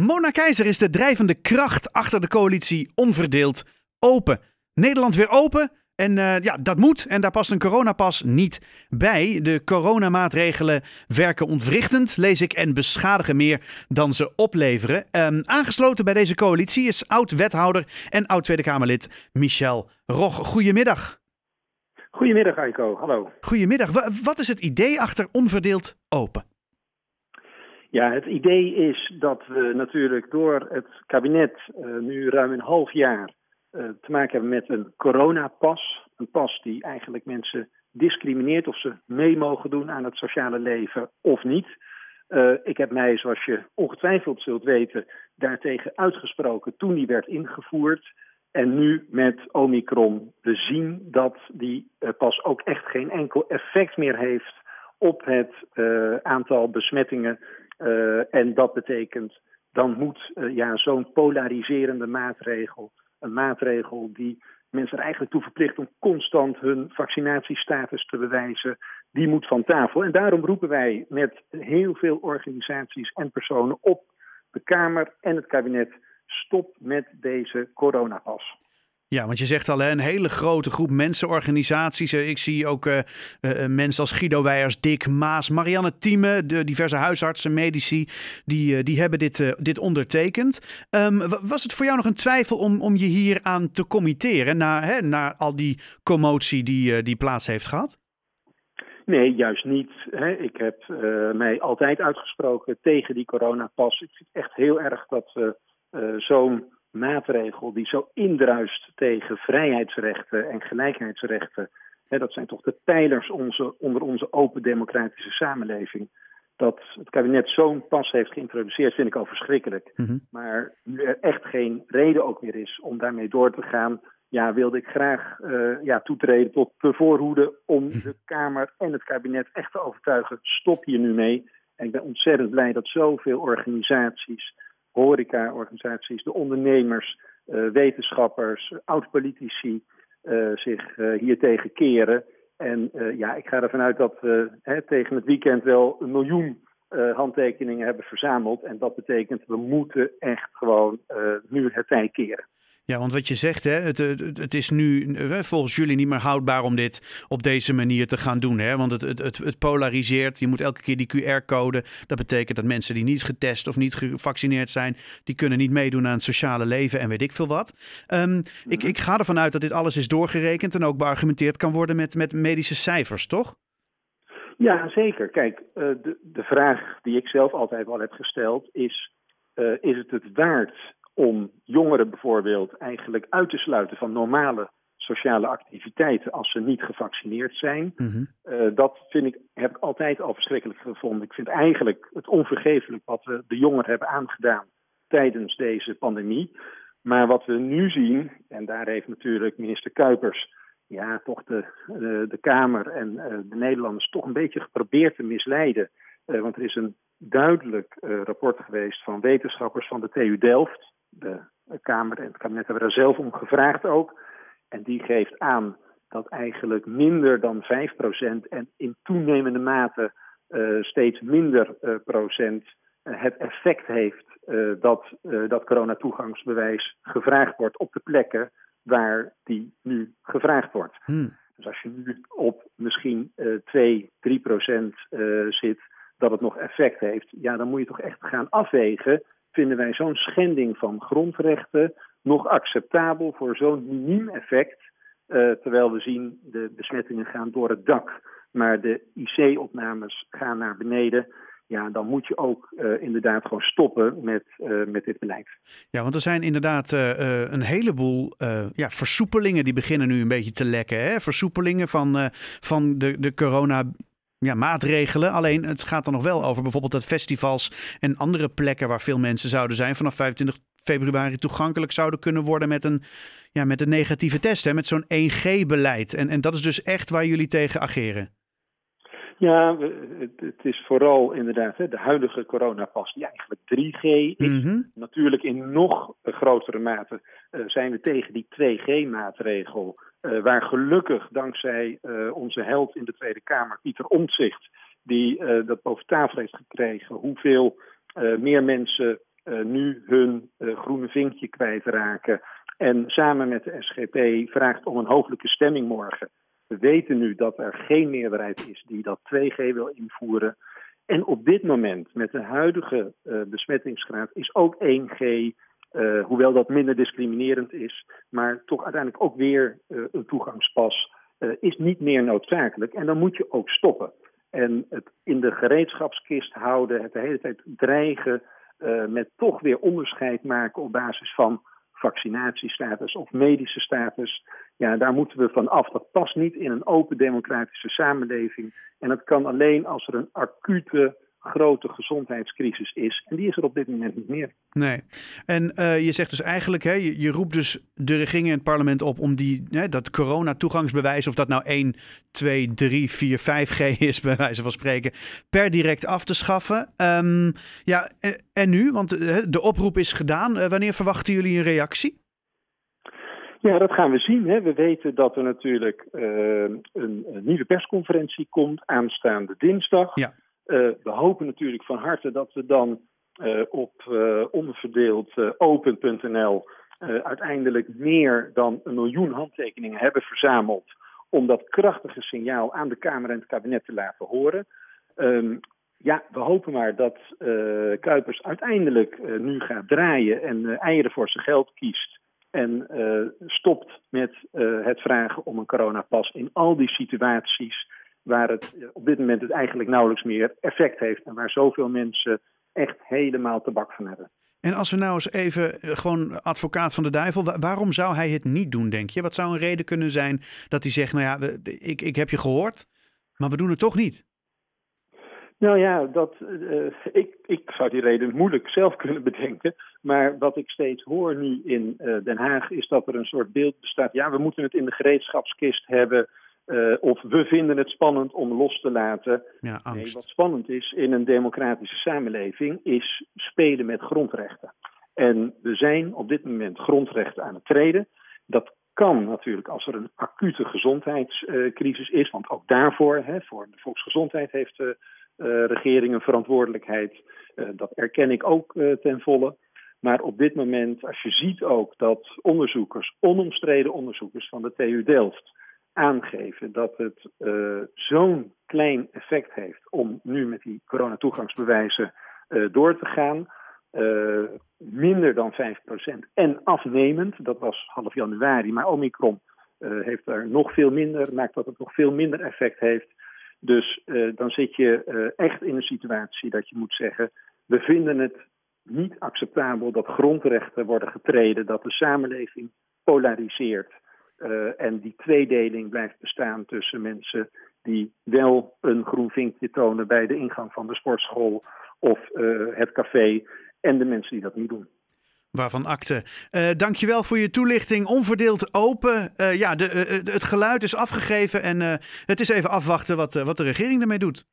Mona Keizer is de drijvende kracht achter de coalitie Onverdeeld Open. Nederland weer open en uh, ja, dat moet. En daar past een coronapas niet bij. De coronamaatregelen werken ontwrichtend, lees ik, en beschadigen meer dan ze opleveren. Um, aangesloten bij deze coalitie is oud-wethouder en oud-Tweede Kamerlid Michel Rog. Goedemiddag. Goedemiddag, Aiko. Hallo. Goedemiddag. Wat is het idee achter Onverdeeld Open? Ja, het idee is dat we natuurlijk door het kabinet uh, nu ruim een half jaar uh, te maken hebben met een coronapas. Een pas die eigenlijk mensen discrimineert of ze mee mogen doen aan het sociale leven of niet. Uh, ik heb mij, zoals je ongetwijfeld zult weten, daartegen uitgesproken toen die werd ingevoerd. En nu met Omicron, we zien dat die pas ook echt geen enkel effect meer heeft op het aantal besmettingen. Uh, en dat betekent, dan moet ja, zo'n polariserende maatregel, een maatregel die mensen er eigenlijk toe verplicht om constant hun vaccinatiestatus te bewijzen, die moet van tafel. En daarom roepen wij met heel veel organisaties en personen op de Kamer en het kabinet stop met deze coronapas. Ja, want je zegt al, hè, een hele grote groep mensenorganisaties. Ik zie ook uh, uh, mensen als Guido Weijers, Dick Maas, Marianne Thieme, de diverse huisartsen, medici, die, die hebben dit, dit ondertekend. Um, was het voor jou nog een twijfel om, om je hier aan te committeren na, hè, na al die commotie die, die plaats heeft gehad? Nee, juist niet. Hè. Ik heb mij altijd uitgesproken tegen die coronapas. Ik vind echt heel erg dat we zo'n maatregel die zo indruist tegen vrijheidsrechten en gelijkheidsrechten. Hè, dat zijn toch de pijlers onze, onder onze open democratische samenleving. Dat het kabinet zo'n pas heeft geïntroduceerd, vind ik al verschrikkelijk. Mm-hmm. Maar nu er echt geen reden ook meer is om daarmee door te gaan, ja, wilde ik graag uh, ja, toetreden tot de voorhoede om de Kamer en het kabinet echt te overtuigen. Stop hier nu mee. En ik ben ontzettend blij dat zoveel organisaties horeca-organisaties, de ondernemers, uh, wetenschappers, oud-politici uh, zich uh, hier tegen keren. En ja, ik ga ervan uit dat we tegen het weekend wel een miljoen handtekeningen hebben verzameld. En dat betekent, we moeten echt gewoon nu het tij keren. Ja, want wat je zegt, hè, het, het, het, is nu volgens jullie niet meer houdbaar om dit op deze manier te gaan doen. Hè? Want het, het, het, polariseert. Je moet elke keer die QR-code. Dat betekent dat mensen die niet getest of niet gevaccineerd zijn, die kunnen niet meedoen aan het sociale leven en weet ik veel wat. Um, ik, ik ga ervan uit dat dit alles is doorgerekend en ook beargumenteerd kan worden met, met medische cijfers, toch? Ja, zeker. Kijk, de, de vraag die ik zelf altijd al heb gesteld is: uh, is het het waard om jongeren bijvoorbeeld eigenlijk uit te sluiten van normale sociale activiteiten als ze niet gevaccineerd zijn. Mm-hmm. Uh, dat vind ik, heb ik altijd al verschrikkelijk gevonden. Ik vind eigenlijk het onvergeeflijk wat we de jongeren hebben aangedaan tijdens deze pandemie. Maar wat we nu zien, en daar heeft natuurlijk minister Kuipers ja, toch de, de Kamer en uh, de Nederlanders toch een beetje geprobeerd te misleiden. want er is een duidelijk rapport geweest van wetenschappers van de TU Delft de Kamer en het kabinet hebben er zelf om gevraagd ook. En die geeft aan dat eigenlijk minder dan 5% en in toenemende mate uh, steeds minder uh, procent uh, het effect heeft dat dat coronatoegangsbewijs gevraagd wordt op de plekken waar die nu gevraagd wordt. Hmm. Dus als je nu op misschien 2, 3 procent zit, dat het nog effect heeft, ja, dan moet je toch echt gaan afwegen vinden wij zo'n schending van grondrechten nog acceptabel voor zo'n miniem effect. Uh, terwijl we zien de besmettingen gaan door het dak, maar de IC-opnames gaan naar beneden. Ja, dan moet je ook uh, inderdaad gewoon stoppen met, uh, met dit beleid. Ja, want er zijn inderdaad een heleboel ja, versoepelingen die beginnen nu een beetje te lekken. Hè? Versoepelingen van, van de, de corona ja, maatregelen. Alleen het gaat dan nog wel over bijvoorbeeld dat festivals en andere plekken waar veel mensen zouden zijn vanaf 25 februari toegankelijk zouden kunnen worden met een, ja, met een negatieve test, hè, met zo'n 1G-beleid. En, en dat is dus echt waar jullie tegen ageren. Ja, het, is vooral inderdaad hè, de huidige coronapas die eigenlijk 3G is. Natuurlijk in nog grotere mate uh, zijn we tegen die 2G-maatregel. Uh, waar gelukkig dankzij uh, onze held in de Tweede Kamer, Pieter Omtzigt, die dat boven tafel heeft gekregen, hoeveel meer mensen nu hun groene vinkje kwijtraken. En samen met de SGP vraagt om een hooglijke stemming morgen. We weten nu dat er geen meerderheid is die dat 2G wil invoeren. En op dit moment, met de huidige besmettingsgraad, is ook 1G uh, hoewel dat minder discriminerend is, maar toch uiteindelijk ook weer uh, een toegangspas uh, is niet meer noodzakelijk. En dan moet je ook stoppen. En het in de gereedschapskist houden, het de hele tijd dreigen met toch weer onderscheid maken op basis van vaccinatiestatus of medische status. Ja, daar moeten we van af. Dat past niet in een open democratische samenleving. En dat kan alleen als er een acute grote gezondheidscrisis is. En die is er op dit moment niet meer. Nee. En uh, je zegt dus eigenlijk, hè, je, je, roept dus de regering en het parlement op om die, hè, dat corona-toegangsbewijs, of dat nou 1, 2, 3, 4, 5G is, bij wijze van spreken, per direct af te schaffen. Um, ja, en, en, nu? Want uh, de oproep is gedaan. Uh, wanneer verwachten jullie een reactie? Ja, dat gaan we zien. Hè. We weten dat er natuurlijk een, een, nieuwe persconferentie komt aanstaande dinsdag. Ja. Uh, we hopen natuurlijk van harte dat we dan uh, op uh, onderverdeeld open.nl uiteindelijk meer dan een miljoen handtekeningen hebben verzameld om dat krachtige signaal aan de Kamer en het kabinet te laten horen. Um, ja, we hopen maar dat Kuipers uiteindelijk nu gaat draaien en eieren voor zijn geld kiest. En stopt met het vragen om een coronapas in al die situaties waar het eh, op dit moment het eigenlijk nauwelijks meer effect heeft en waar zoveel mensen echt helemaal tabak van hebben. En als we nou eens even eh, gewoon advocaat van de duivel, waarom zou hij het niet doen, denk je? Wat zou een reden kunnen zijn dat hij zegt, nou ja, ik, ik heb je gehoord, maar we doen het toch niet? Nou ja, dat, uh, ik, ik zou die reden moeilijk zelf kunnen bedenken. Maar wat ik steeds hoor nu in uh, Den Haag is dat er een soort beeld bestaat. Ja, we moeten het in de gereedschapskist hebben. Uh, of we vinden het spannend om los te laten. Ja, nee, wat spannend is in een democratische samenleving, is spelen met grondrechten. En we zijn op dit moment grondrechten aan het treden. Dat kan natuurlijk als er een acute gezondheidscrisis is, want ook daarvoor, hè, voor de volksgezondheid, heeft de uh, regering een verantwoordelijkheid. Uh, dat erken ik ook ten volle. Maar op dit moment, als je ziet ook dat onderzoekers, onomstreden onderzoekers van de TU Delft, aangeven dat het uh, zo'n klein effect heeft om nu met die coronatoegangsbewijzen uh, door te gaan. Uh, minder dan 5% en afnemend, dat was half januari, maar Omicron heeft er nog veel minder, maakt dat het nog veel minder effect heeft. Dus dan zit je echt in een situatie dat je moet zeggen: we vinden het niet acceptabel dat grondrechten worden getreden, dat de samenleving polariseert. Uh, en die tweedeling blijft bestaan tussen mensen die wel een groen vinkje tonen bij de ingang van de sportschool of uh, het café en de mensen die dat niet doen. Waarvan akte. Uh, dankjewel voor je toelichting. Onverdeeld open. Ja, de, het geluid is afgegeven en het is even afwachten wat, wat de regering ermee doet.